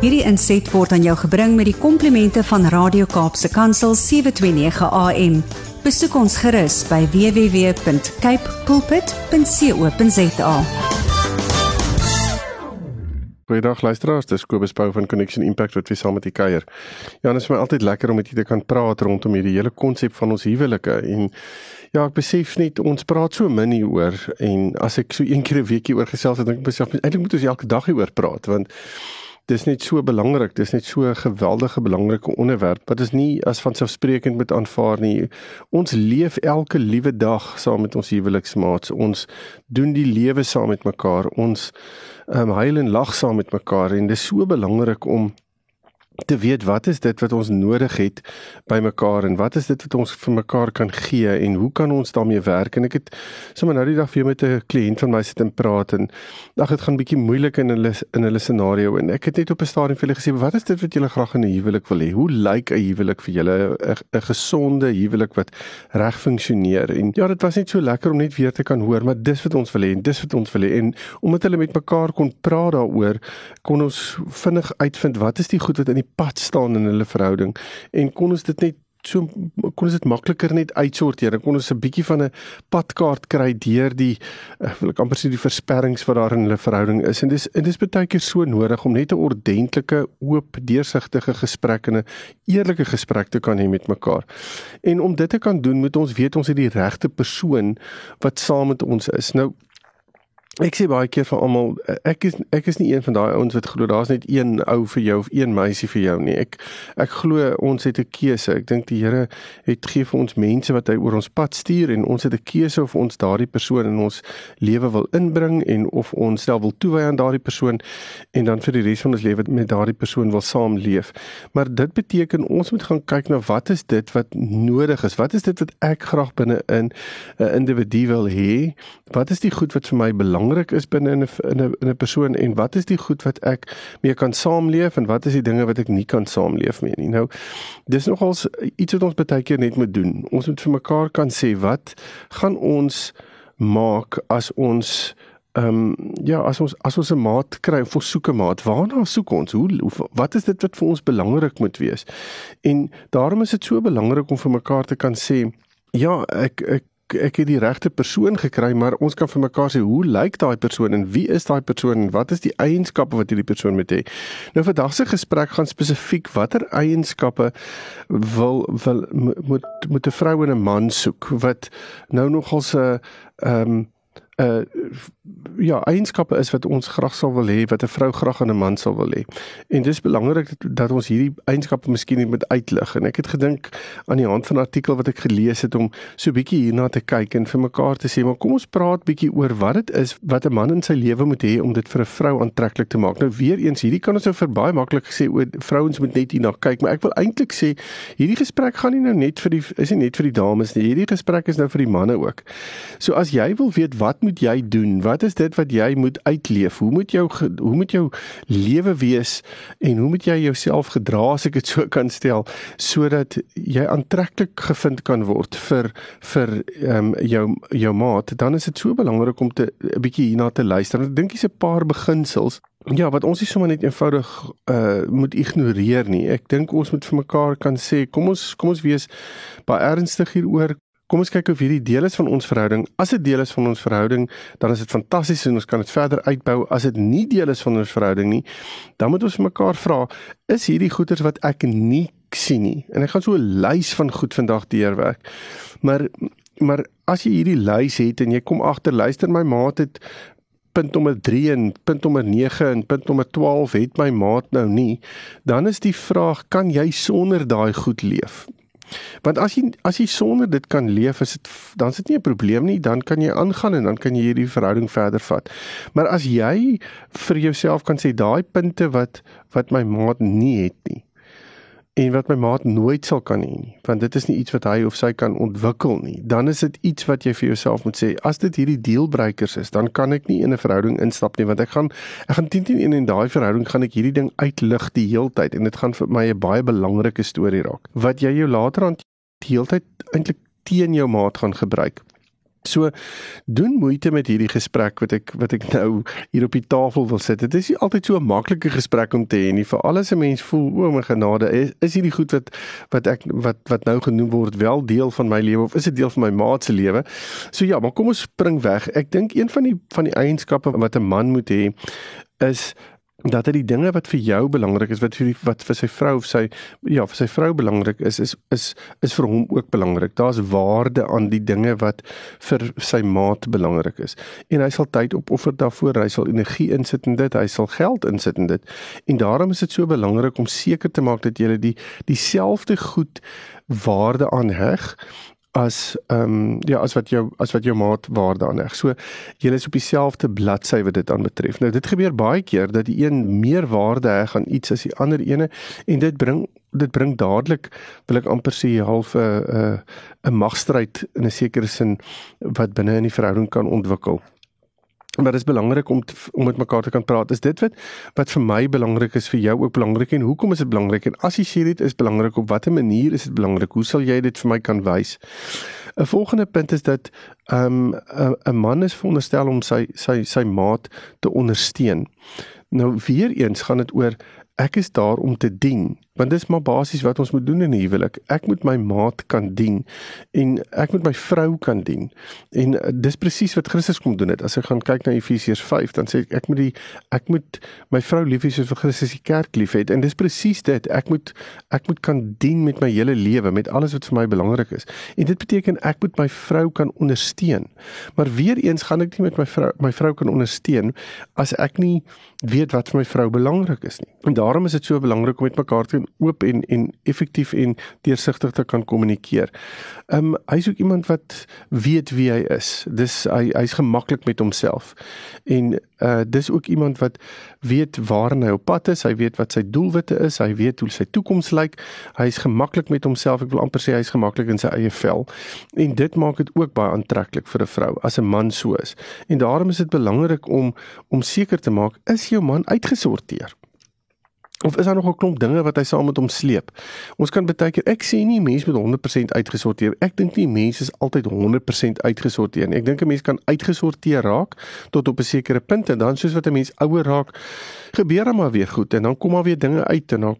Hierdie inset word aan jou gebring met die komplimente van Radio Kaapse Kansel 729 AM. Besoek ons gerus by www.cape pulpit.co.za. Goeiedag luisteraars, dis Kobus Pau van Connection Impact wat weer saam met u kuier. Ja, dit is my altyd lekker om met u te kan praat rondom hierdie hele konsep van ons huwelike en ja, ek besef net ons praat so min hieroor en as ek so een keer 'n weekie oor gesels het, ek besef eintlik moet ons elke dag hieroor praat want dis net so belangrik, dis net so 'n geweldige belangrike onderwerp wat is nie as vanselfsprekend met aanvaar nie. Ons leef elke liewe dag saam met ons huweliksmaats. Ons doen die lewe saam met mekaar. Ons um, huil en lag saam met mekaar en dis so belangrik om te weet wat is dit wat ons nodig het by mekaar en wat is dit wat ons vir mekaar kan gee en hoe kan ons daarmee werk? En ek het sommer nou die dag weer met 'n kliënt van my sit en praat en ag dit gaan bietjie moeilik in hulle in hulle scenario en ek het net op 'n stadium vir hulle gesê wat is dit wat julle graag in 'n huwelik wil hê? Hoe lyk 'n huwelik vir julle? 'n gesonde huwelik wat reg funksioneer? En ja dit was net so lekker om net weer te kan hoor maar dis wat ons wil hê en dis wat ons wil hê. En omdat hulle met mekaar kon praat daaroor kon ons vinnig uitvind wat is die goed wat in die pad staan in hulle verhouding en kon ons dit net so kon ons dit makliker net uitsorteer. Kon ons 'n bietjie van 'n padkaart kry deur die uh, wil ek amper sê die versperrings wat daar in hulle verhouding is. En dis en dis baie keer so nodig om net 'n ordentlike, oop, deursigtige gesprek en 'n eerlike gesprek te kan hê met mekaar. En om dit te kan doen, moet ons weet ons het die regte persoon wat saam met ons is. Nou Ek sê baie keer vir almal ek is ek is nie een van daai ouens wat glo daar's net een ou vir jou of een meisie vir jou nie. Ek ek glo ons het 'n keuse. Ek dink die Here het gee vir ons mense wat hy oor ons pad stuur en ons het 'n keuse of ons daardie persoon in ons lewe wil inbring en of ons self wil toewy aan daardie persoon en dan vir die res van ons lewe met daardie persoon wil saamleef. Maar dit beteken ons moet gaan kyk na wat is dit wat nodig is? Wat is dit wat ek graag binne in 'n individu wil hê? Wat is die goed wat vir my belangrik belangrik is binne in 'n in 'n in 'n persoon en wat is die goed wat ek mee kan saamleef en wat is die dinge wat ek nie kan saamleef mee nie. Nou dis nogals iets wat ons baie keer net moet doen. Ons moet vir mekaar kan sê wat gaan ons maak as ons ehm um, ja, as ons as ons 'n maat kry, of soek 'n maat, waarna soek ons? Hoe, hoe wat is dit wat vir ons belangrik moet wees? En daarom is dit so belangrik om vir mekaar te kan sê Ja, ek ek ek het die regte persoon gekry, maar ons kan vir mekaar sê hoe lyk daai persoon en wie is daai persoon en wat is die eienskappe wat hierdie persoon moet hê. Nou vandag se gesprek gaan spesifiek watter eienskappe wil wil moet moet 'n vrou en 'n man soek wat nou nogal se ehm um, uh ja, eienskappe is wat ons graag sal wil hê, wat 'n vrou graag aan 'n man sal wil hê. En dis belangrik dat, dat ons hierdie eienskappe miskien net moet uitlig. En ek het gedink aan die hand van 'n artikel wat ek gelees het om so bietjie hierna te kyk en vir mekaar te sê, maar kom ons praat bietjie oor wat dit is wat 'n man in sy lewe moet hê om dit vir 'n vrou aantreklik te maak. Nou weer eens, hierdie kan ons nou vir baie maklik gesê oor vrouens moet net hierna kyk, maar ek wil eintlik sê hierdie gesprek gaan nie nou net vir die is nie net vir die dames nie. Hierdie gesprek is nou vir die manne ook. So as jy wil weet wat moet jy doen? Wat is dit wat jy moet uitleef? Hoe moet jou hoe moet jou lewe wees en hoe moet jy jouself gedra as ek dit so kan stel sodat jy aantreklik gevind kan word vir vir ehm um, jou jou maat? Dan is dit so belangrik om te 'n bietjie hierna te luister. Ek dink hier's 'n paar beginsels Ja, wat ons nie sommer net eenvoudig uh moet ignoreer nie. Ek dink ons moet vir mekaar kan sê, kom ons kom ons wees baie ernstig hieroor. Kom ons kyk of hierdie deel is van ons verhouding. As dit deel is van ons verhouding, dan is dit fantasties en ons kan dit verder uitbou. As dit nie deel is van ons verhouding nie, dan moet ons mekaar vra, is hierdie goeders wat ek nie sien nie. En ek gaan so 'n lys van goed vandag deurwerk. Maar maar as jy hierdie lys het en jy kom agter, luister my maat het punt nommer 3 en punt nommer 9 en punt nommer 12 het my maat nou nie, dan is die vraag, kan jy sonder daai goed leef? Want as jy as jy sonder dit kan leef, is dit dan is dit nie 'n probleem nie, dan kan jy aangaan en dan kan jy hierdie verhouding verder vat. Maar as jy vir jouself kan sê daai punte wat wat my maat nie het nie, en wat my maat nooit sal kan hê nie want dit is nie iets wat hy of sy kan ontwikkel nie. Dan is dit iets wat jy vir jouself moet sê as dit hierdie deelbreekers is dan kan ek nie in 'n verhouding instap nie want ek gaan ek gaan teen teen in daai verhouding gaan ek hierdie ding uitlig die heeltyd en dit gaan vir my 'n baie belangrike storie raak. Wat jy jou later aan die heeltyd eintlik teen jou maat gaan gebruik So doen moeite met hierdie gesprek wat ek wat ek nou hier op die tafel wil sit. Dit is nie altyd so 'n maklike gesprek om te hê nie. Vir alles 'n mens voel, o my genade, is, is hierdie goed wat wat ek wat wat nou genoem word wel deel van my lewe of is dit deel van my maat se lewe? So ja, maar kom ons spring weg. Ek dink een van die van die eienskappe wat 'n man moet hê is dat dit die dinge wat vir jou belangrik is wat vir die, wat vir sy vrou of sy ja vir sy vrou belangrik is is is is vir hom ook belangrik. Daar's waarde aan die dinge wat vir sy maat belangrik is. En hy sal tyd opoffer daarvoor, hy sal energie insit in dit, hy sal geld insit in dit. En daarom is dit so belangrik om seker te maak dat jy die dieselfde goed waarde aanheg as ehm um, ja as wat jou as wat jou maat waarde aan heg. So jy is op dieselfde bladsy wat dit aanbetref. Nou dit gebeur baie keer dat die een meer waarde heg aan iets as die ander ene en dit bring dit bring dadelik wil ek amper sê half 'n uh, 'n uh, 'n magstryd in 'n sekere sin wat binne in die verhouding kan ontwikkel maar dit is belangrik om te, om met mekaar te kan praat. Is dit wat wat vir my belangrik is vir jou ook belangrik en hoekom is dit belangrik? En as jy sê dit is belangrik op watter manier is dit belangrik? Hoe sal jy dit vir my kan wys? 'n Volgende punt is dat ehm um, 'n man is veronderstel om sy sy sy maat te ondersteun. Nou weer eens gaan dit oor ek is daar om te dien want dis maar basies wat ons moet doen in 'n huwelik. Ek moet my maat kan dien en ek moet my vrou kan dien. En uh, dis presies wat Christus kom doen het. As ek gaan kyk na Efesiërs 5 dan sê ek ek moet die ek moet my vrou lief hê soos vir Christus die kerk liefhet en dis presies dit. Ek moet ek moet kan dien met my hele lewe met alles wat vir my belangrik is. En dit beteken ek moet my vrou kan ondersteun. Maar weer eens gaan ek nie met my vrou my vrou kan ondersteun as ek nie weet wat vir my vrou belangrik is nie. En daarom is dit so belangrik om met mekaar te oop en en effektief en deursigtig te kan kommunikeer. Ehm um, hy's ook iemand wat weet wie hy is. Dis hy hy's gemaklik met homself. En uh dis ook iemand wat weet waar hy op pad is, hy weet wat sy doelwitte is, hy weet hoe sy toekoms lyk. Hy's gemaklik met homself. Ek wil amper sê hy's gemaklik in sy eie vel. En dit maak dit ook baie aantreklik vir 'n vrou as 'n man so is. En daarom is dit belangrik om om seker te maak is jou man uitgesorteer. Of is daar nog 'n klomp dinge wat hy saam met hom sleep? Ons kan baie keer ek sê nie mense moet 100% uitgesorteer. Ek dink nie mense is altyd 100% uitgesorteer nie. Ek dink 'n mens kan uitgesorteer raak tot op 'n sekere punt en dan soos wat 'n mens ouer raak, gebeur dan maar weer goed en dan kom maar weer dinge uit en dan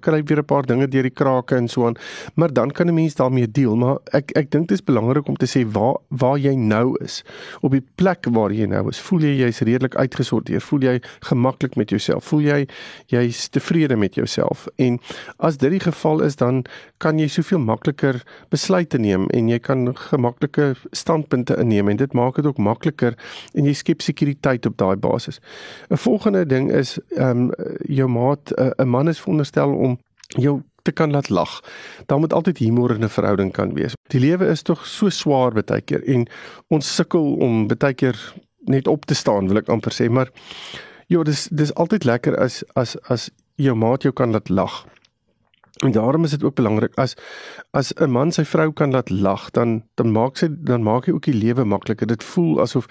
kry weer 'n paar dinge deur die krake en so aan, maar dan kan 'n mens daarmee deel, maar ek ek dink dit is belangrik om te sê waar waar jy nou is. Op die plek waar jy nou is, voel jy jy's redelik uitgesorteer, voel jy gemaklik met jouself, voel jy jy's tevrede met jouself. En as dit die geval is, dan kan jy soveel makliker besluite neem en jy kan gemaklike standpunte inneem en dit maak dit ook makliker en jy skep sekuriteit op daai basis. 'n Volgende ding is ehm um, jou maat eh, 'n man is veronderstel stel om jou te kan laat lag. Daar moet altyd humor in 'n verhouding kan wees. Die lewe is tog so swaar baie keer en ons sukkel om baie keer net op te staan, wil ek amper sê, maar ja, dis dis altyd lekker as as as jou maat jou kan laat lag. En daarom is dit ook belangrik as as 'n man sy vrou kan laat lag, dan dan maak sy dan maak hy ook die lewe makliker. Dit voel asof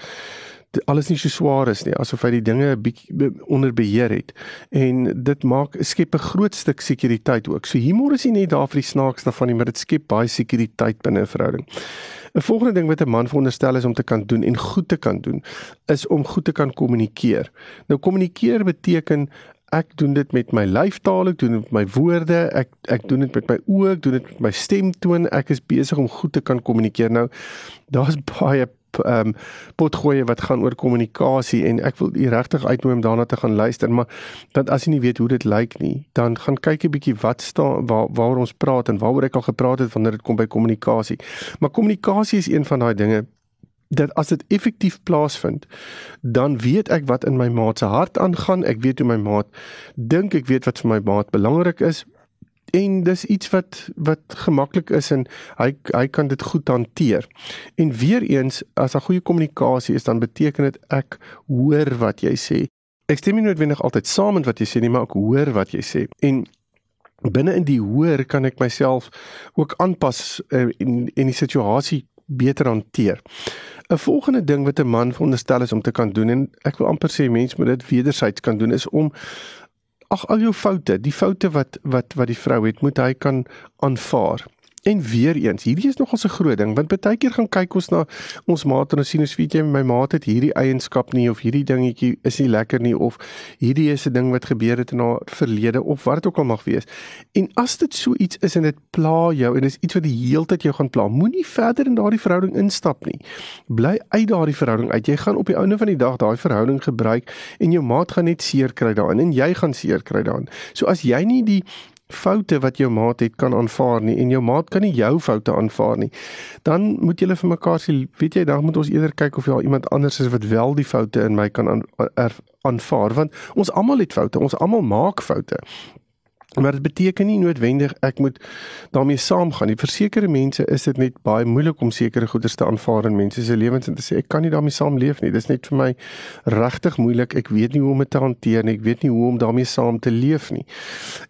alles nie so swaar is nie asof hy die dinge 'n bietjie onder beheer het en dit maak skep 'n groot stuk sekuriteit ook. So humor is nie net daar vir die snaaks daarvan nie, maar dit skep baie sekuriteit binne 'n verhouding. 'n Volgende ding wat 'n man veronderstel is om te kan doen en goed te kan doen, is om goed te kan kommunikeer. Nou kommunikeer beteken ek doen dit met my lyfstaal, ek doen dit met my woorde, ek ek doen dit met my oë, ek doen dit met my stemtoon. Ek is besig om goed te kan kommunikeer. Nou daar's baie ehm um, potgoeie wat gaan oor kommunikasie en ek wil u regtig uitnooi om daarna te gaan luister maar dat as jy nie weet hoe dit lyk nie dan gaan kyk 'n bietjie wat staan waar waar ons praat en waaroor ek al gepraat het wanneer dit kom by kommunikasie. Maar kommunikasie is een van daai dinge dat as dit effektief plaasvind dan weet ek wat in my maat se hart aangaan. Ek weet hoe my maat dink ek weet wat vir my maat belangrik is en dis iets wat wat gemaklik is en hy hy kan dit goed hanteer. En weer eens as 'n goeie kommunikasie is dan beteken dit ek hoor wat jy sê. Ek stem nie noodwendig altyd saam met wat jy sê nie, maar ek hoor wat jy sê. En binne in die hoor kan ek myself ook aanpas uh, en en die situasie beter hanteer. 'n Volgende ding wat 'n man veronderstel is om te kan doen en ek wil amper sê mense moet dit wederzijds kan doen is om ag al jou foute, die foute wat wat wat die vrou het, moet hy kan aanvaar. En weer eens, hierdie is nogal 'n groot ding want baie keer gaan kyk ons na ons maat en ons sien ons weet jy my maat het hierdie eienskap nie of hierdie dingetjie is nie lekker nie of hierdie is 'n ding wat gebeur het in haar verlede of wat dit ook al mag wees. En as dit so iets is en dit pla jou en dis iets wat die heeltyd jou gaan pla, moenie verder in daardie verhouding instap nie. Bly uit daardie verhouding uit. Jy gaan op die einde van die dag daai verhouding gebruik en jou maat gaan net seer kry daarin en jy gaan seer kry daarin. So as jy nie die foute wat jou maat het kan aanvaar nie en jou maat kan nie jou foute aanvaar nie. Dan moet julle vir mekaar sê, weet jy, dan moet ons eerder kyk of daar iemand anders is wat wel die foute in my kan aanvaar want ons almal het foute, ons almal maak foute. Maar dit beteken nie noodwendig ek moet daarmee saamgaan nie. Vir sekere mense is dit net baie moeilik om sekere goeders te aanvaar in mense se lewens en te sê ek kan nie daarmee saamleef nie. Dit is net vir my regtig moeilik. Ek weet nie hoe om dit te hanteer nie. Ek weet nie hoe om daarmee saam te leef nie.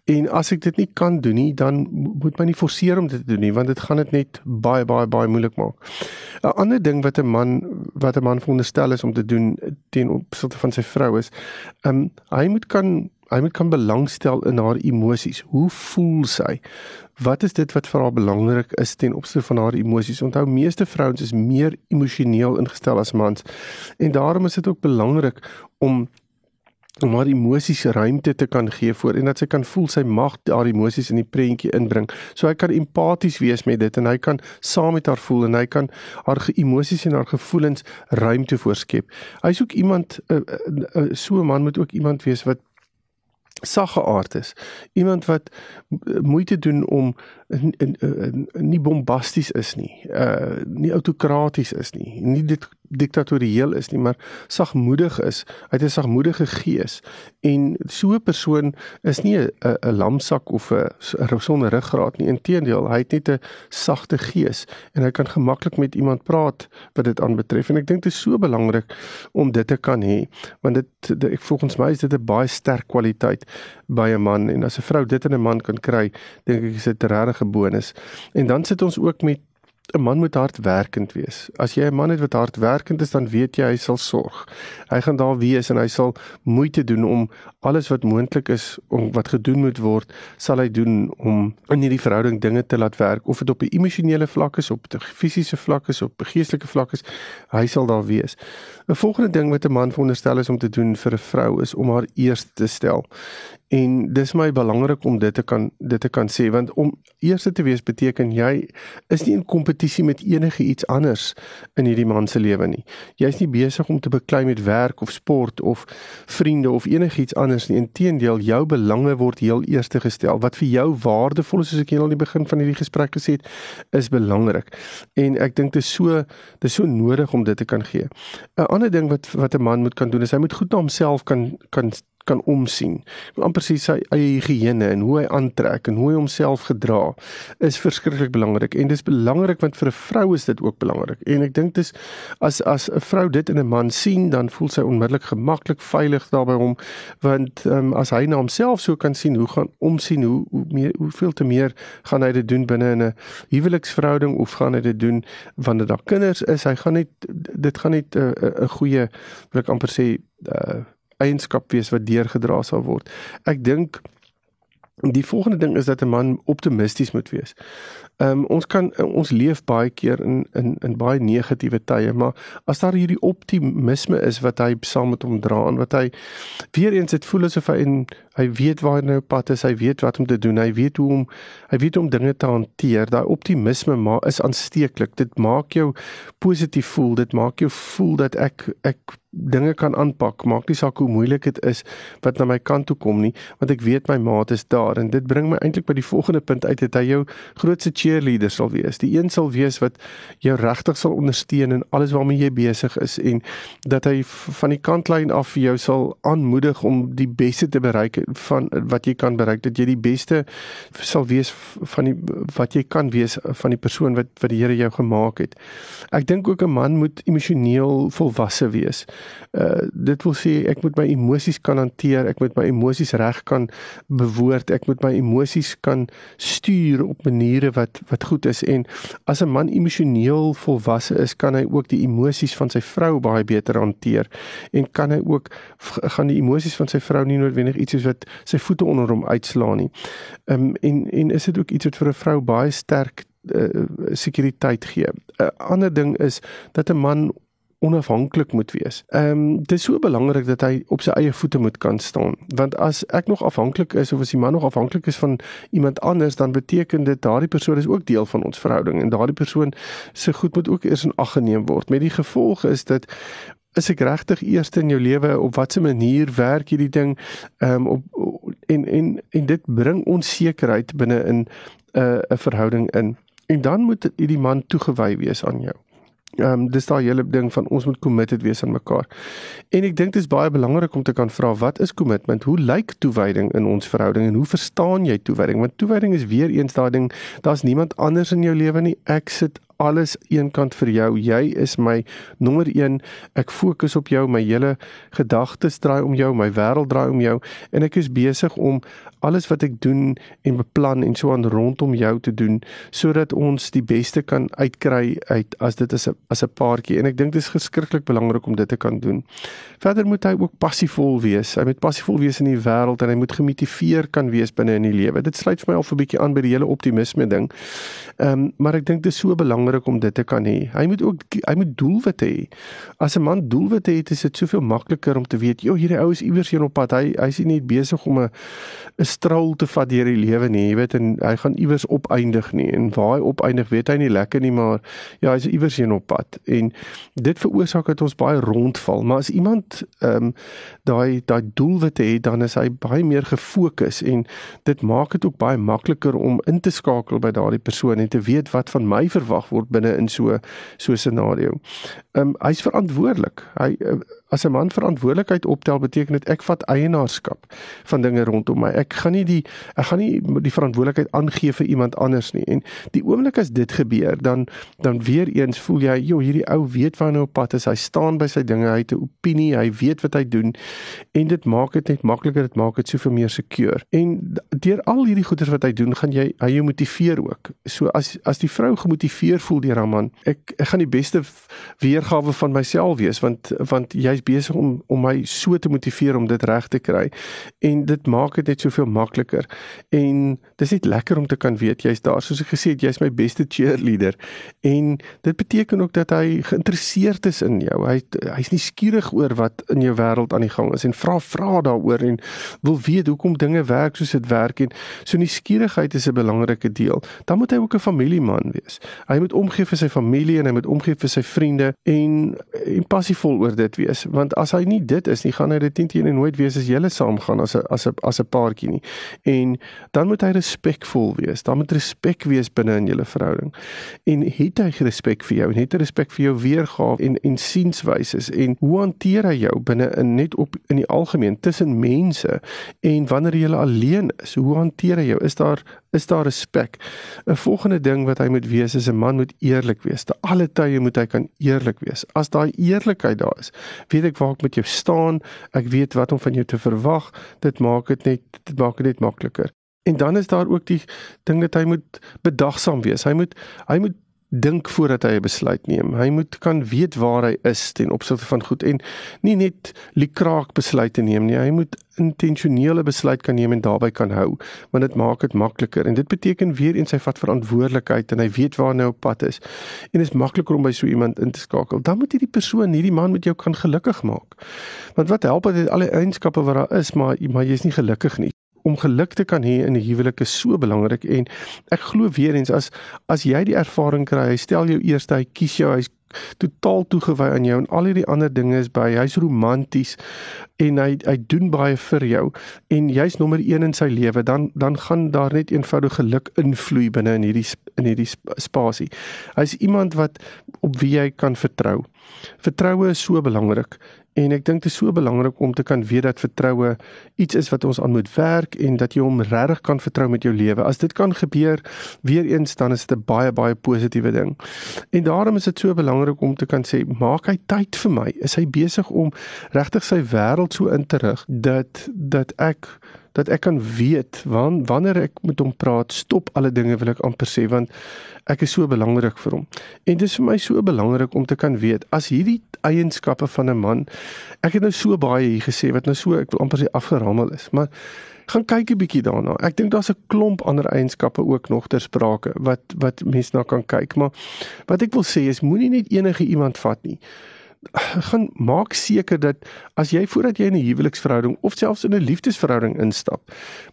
En as ek dit nie kan doen nie, dan moet my nie forceer om dit te doen nie, want dit gaan dit net baie baie baie moeilik maak. 'n Ander ding wat 'n man wat 'n man veronderstel is om te doen teen opsigte van sy vrou is, ehm um, hy moet kan Hy moet kan belangstel in haar emosies. Hoe voel sy? Wat is dit wat vir haar belangrik is ten opsigte van haar emosies? Onthou meeste vrouens is meer emosioneel ingestel as mans. En daarom is dit ook belangrik om om haar emosies ruimte te kan gee voor en dat sy kan voel sy mag haar emosies in die prentjie inbring. So hy kan empaties wees met dit en hy kan saam met haar voel en hy kan haar emosies en haar gevoelens ruimte voorskep. Hy soek iemand uh, uh, uh, so 'n man moet ook iemand wees wat sagge aard is. Iemand wat moeite doen om in, in, in, nie bombasties is nie. Uh nie autokraties is nie. Nie dit diktatorieel is nie, maar sagmoedig is. Hy het 'n sagmoedige gees en so 'n persoon is nie 'n 'n lamsak of 'n sonder ruggraat nie. Inteendeel, hy het net 'n sagte gees en hy kan gemaklik met iemand praat wat dit aanbetref en ek dink dit is so belangrik om dit te kan hê want dit ek volgens my is dit 'n baie sterk kwaliteit by 'n man en as 'n vrou dit in 'n man kan kry, dink ek is dit 'n regte bonus. En dan sit ons ook met 'n man moet hardwerkend wees. As jy 'n man het wat hardwerkend is, dan weet jy hy sal sorg. Hy gaan daar wees en hy sal moeite doen om alles wat moontlik is om wat gedoen moet word, sal hy doen om in hierdie verhouding dinge te laat werk of dit op 'n emosionele vlak is, op 'n fisiese vlak is, op 'n geestelike vlak is, hy sal daar wees. 'n Volgende ding wat 'n man veronderstel is om te doen vir 'n vrou is om haar eerste te stel. En dis my belangrik om dit te kan dit te kan sê want om eerste te wees beteken jy is nie in kompetisie met enige iets anders in hierdie man se lewe nie. Jy's nie besig om te beklei met werk of sport of vriende of enigiets anders nie. Inteendeel, jou belange word heel eerste gestel. Wat vir jou waardevol is soos ek al die begin van hierdie gesprek gesê het, is belangrik. En ek dink dit is so dit is so nodig om dit te kan gee. 'n Ander ding wat wat 'n man moet kan doen is hy moet goed na homself kan kan kan omsien. amper sê sy eie higiëne en hoe hy aantrek en hoe hy homself gedra is verskriklik belangrik en dis belangrik want vir 'n vrou is dit ook belangrik. En ek dink dis as as 'n vrou dit in 'n man sien, dan voel sy onmiddellik gemaklik veilig daar by hom want um, as hy na homself so kan sien, hoe gaan omsien, hoe hoe meer hoeveel te meer gaan hy dit doen binne in 'n huweliksverhouding of gaan hy dit doen wanneer daar kinders is? Hy gaan net dit gaan net 'n uh, 'n uh, goeie wil ek amper sê uh, eienskap wees wat deurgedra sal word. Ek dink die volgende ding is dat 'n man optimisties moet wees. Ehm um, ons kan ons leef baie keer in in in baie negatiewe tye, maar as daar hierdie optimisme is wat hy saam met hom dra en wat hy weer eens dit voel asof hy in hy weet waar hy nou pad is, hy weet wat om te doen, hy weet hoe om hy weet hoe om dinge te hanteer. Daai optimisme maar is aansteeklik. Dit maak jou positief voel. Dit maak jou voel dat ek ek dinge kan aanpak. Maak nie saak hoe moeilik dit is wat na my kant toe kom nie, want ek weet my maat is daar en dit bring my eintlik by die volgende punt uit dat hy jou grootste cheerleader sal wees. Die een sal wees wat jou regtig sal ondersteun in alles waarmee jy besig is en dat hy van die kantlyn af vir jou sal aanmoedig om die beste te bereik van wat jy kan bereik dat jy die beste sal wees van die wat jy kan wees van die persoon wat wat die Here jou gemaak het. Ek dink ook 'n man moet emosioneel volwasse wees. Uh dit wil sê ek moet my emosies kan hanteer, ek moet my emosies reg kan bewoord, ek moet my emosies kan stuur op maniere wat wat goed is en as 'n man emosioneel volwasse is, kan hy ook die emosies van sy vrou baie beter hanteer en kan hy ook gaan die emosies van sy vrou nie noodwendig iets soos wat sy voete onder hom uitslaan nie. Ehm um, en en is dit ook iets wat vir 'n vrou baie sterk uh, sekuriteit gee. 'n uh, Ander ding is dat 'n man onafhanklik moet wees. Ehm um, dit is so belangrik dat hy op sy eie voete moet kan staan. Want as ek nog afhanklik is of as die man nog afhanklik is van iemand anders, dan beteken dit daardie persoon is ook deel van ons verhouding en daardie persoon se goed moet ook eers in ag geneem word. Met die gevolg is dit is ek regtig eers in jou lewe op watter manier werk hierdie ding ehm um, op en en en dit bring onsekerheid binne in 'n uh, 'n verhouding in. En dan moet hierdie man toegewy wees aan jou. Ehm um, dis daai hele ding van ons moet committed wees aan mekaar. En ek dink dit is baie belangrik om te kan vra wat is commitment? Hoe lyk toewyding in ons verhouding en hoe verstaan jy toewyding? Want toewyding is weer eens daai ding, daar's niemand anders in jou lewe nie. Ek sit alles eenkant vir jou. Jy is my nommer 1. Ek fokus op jou. My hele gedagtes draai om jou, my wêreld draai om jou en ek is besig om alles wat ek doen en beplan en so aan rondom jou te doen sodat ons die beste kan uitkry uit as dit is 'n as 'n paartjie en ek dink dit is geskrikkelik belangrik om dit te kan doen. Verder moet hy ook passievol wees. Hy moet passievol wees in die wêreld en hy moet gemotiveer kan wees binne in die lewe. Dit sluit vir my al 'n bietjie aan by die hele optimisme ding. Ehm um, maar ek dink dit is so belangrik belangrik om dit te kan hê. Hy moet ook hy moet doelwitte hê. As 'n man doelwitte het, is dit soveel makliker om te weet, "Jo, hierdie ou is iewers hier op pad. Hy hy's nie net besig om 'n 'n straal te vat deur die lewe nie, jy weet, en hy gaan iewers opeindig nie. En waar hy opeindig, weet hy nie lekker nie, maar ja, hy's iewers hier op pad." En dit veroorsaak dat ons baie rondval. Maar as iemand ehm um, daai daai doelwitte het, dan is hy baie meer gefokus en dit maak dit ook baie makliker om in te skakel by daardie persoon en te weet wat van my verwag word word binne in so so 'n scenario. Ehm um, hy's verantwoordelik. Hy uh, as 'n man verantwoordelikheid optel beteken dit ek vat eienaarskap van dinge rondom my. Ek gaan nie die ek gaan nie die verantwoordelikheid aangee vir iemand anders nie. En die oomblik as dit gebeur, dan dan weer eens voel jy, "Jo, hierdie ou weet waar hy op pad is. Hy staan by sy dinge. Hy het 'n opinie. Hy weet wat hy doen." En dit maak dit net makliker. Dit maak dit soveel meer seker. En deur al hierdie goeders wat hy doen, gaan jy hy jou motiveer ook. So as as die vrou gemotiveer voel deur haar man, ek ek gaan die beste weergawe van myself wees want want jy jy's besig om om my so te motiveer om dit reg te kry. En dit maak dit net soveel makliker. En dis net lekker om te kan weet jy's daar. Soos ek gesê het jy's my beste cheerleader. En dit beteken ook dat hy geïnteresseerd is in jou. Hy hy's nie skieurig oor wat in jou wêreld aan die gang is en vra vra daaroor en wil weet hoekom dinge werk soos dit werk. En so nuuskierigheid is 'n belangrike deel. Dan moet hy ook 'n familieman wees. Hy moet omgee vir sy familie en hy moet omgee vir sy vriende en en passievol oor dit wees want as hy nie dit is nie gaan hy dit teen teen nooit wees as julle saam gaan as 'n as 'n as 'n paartjie nie. En dan moet hy respekvol wees. Dan moet respek wees binne in julle verhouding. En het hy respek vir jou en het hy respek vir jou weergawe en en sienswyses en hoe hanteer hy jou binne in net op in die algemeen tussen mense en wanneer jy alleen is, hoe hanteer hy jou? Is daar is daar respek? 'n Volgende ding wat hy moet wees is 'n man moet eerlik wees. Te alle tye moet hy kan eerlik wees. As daai eerlikheid daar is, weet ek waar ek met jou staan, ek weet wat om van jou te verwag. Dit maak dit net dit maak dit net makliker. En dan is daar ook die ding dat hy moet bedagsaam wees. Hy moet hy moet dink voordat hy 'n besluit neem. Hy moet kan weet waar hy is ten opsigte van goed en nie net liekraak besluite neem nie. Hy moet intentionele besluit kan neem en daarbey kan hou, want dit maak dit makliker en dit beteken weer eens hy vat verantwoordelikheid en hy weet waar hy op pad is. En dit is makliker om by so iemand in te skakel. Dan moet hierdie persoon, hierdie man met jou kan gelukkig maak. Want wat help dit al die eienskappe wat daar is, maar maar jy's nie gelukkig nie om geluk te kan hê in 'n huwelik is so belangrik en ek glo weer eens as as jy die ervaring kry, hy stel jou eerste, hy kies jou, hy's totaal toegewy aan jou en al hierdie ander dinge is by hy's romanties en hy hy doen baie vir jou en jy's nommer 1 in sy lewe dan dan gaan daar net eenvoudig geluk invloei binne in hierdie in hierdie spasie. Hy's iemand wat op wie jy kan vertrou. Vertroue is so belangrik En ek dink dit is so belangrik om te kan weet dat vertroue iets is wat ons aan moet werk en dat jy hom regtig kan vertrou met jou lewe. As dit kan gebeur, weer eens dan is dit 'n baie baie positiewe ding. En daarom is dit so belangrik om te kan sê, maak hy tyd vir my? Is hy besig om regtig sy wêreld so in te rig dat dat ek dat ek kan weet wan, wanneer ek met hom praat, stop alle dinge wil ek amper sê want ek is so belangrik vir hom. En dit is vir my so belangrik om te kan weet as hierdie eienskappe van 'n man ek het nou so baie hier gesê wat nou so ek wil amper sê afgerammel is, maar gaan kyk 'n bietjie daarna. Ek dink daar's 'n klomp ander eienskappe ook nog ter sprake wat wat mense na kan kyk, maar wat ek wil sê is moenie net enige iemand vat nie gaan maak seker dat as jy voordat jy in 'n huweliksverhouding of selfs in 'n liefdesverhouding instap,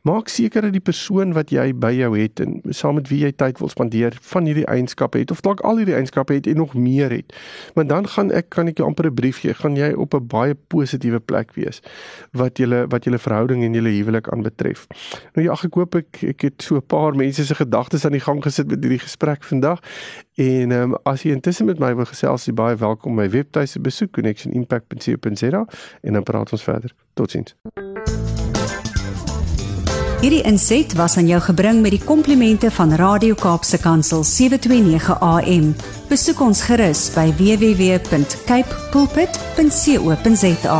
maak seker dat die persoon wat jy by jou het en saam met wie jy tyd wil spandeer, van hierdie eienskappe het of dalk al hierdie eienskappe het en nog meer het. Want dan gaan ek kan ek jou amper 'n brief gee, gaan jy op 'n baie positiewe plek wees wat julle wat julle verhouding en julle huwelik aanbetref. Nou ja, ek hoop ek ek het so 'n paar mense se gedagtes aan die gang gesit met hierdie gesprek vandag En ehm um, as jy intussen met my wil gesels, jy baie welkom my webtuiste besoek connectionimpact.co.za en dan praat ons verder. Totsiens. Hierdie inset was aan jou gebring met die komplimente van Radio Kaapse Kansel 729 AM. Besoek ons gerus by www.cape pulpit.co.za.